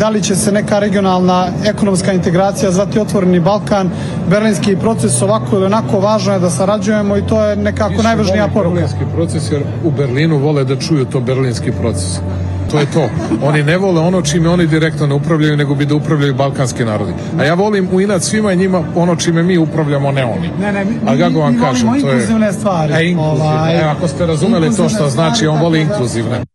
da li će se neka regionalna ekonomska integracija zvati Otvoreni Balkan, Berlinski proces ovako ili onako, važno je da sarađujemo i to je nekako najvažnija poruka. Berlinski proces jer u Berlinu vole da čuju to berlinski proces to je to. Oni ne vole ono čime oni direktno ne upravljaju, nego bi da upravljaju balkanski narodi. A ja volim u inat svima njima ono čime mi upravljamo, ne oni. Ne, ne, mi, A kako vam mi kažem, to je... inkluzivne stvari. E, inkluzivne. Ovaj, e, ako ste razumeli to što znači, on voli da- inkluzivne.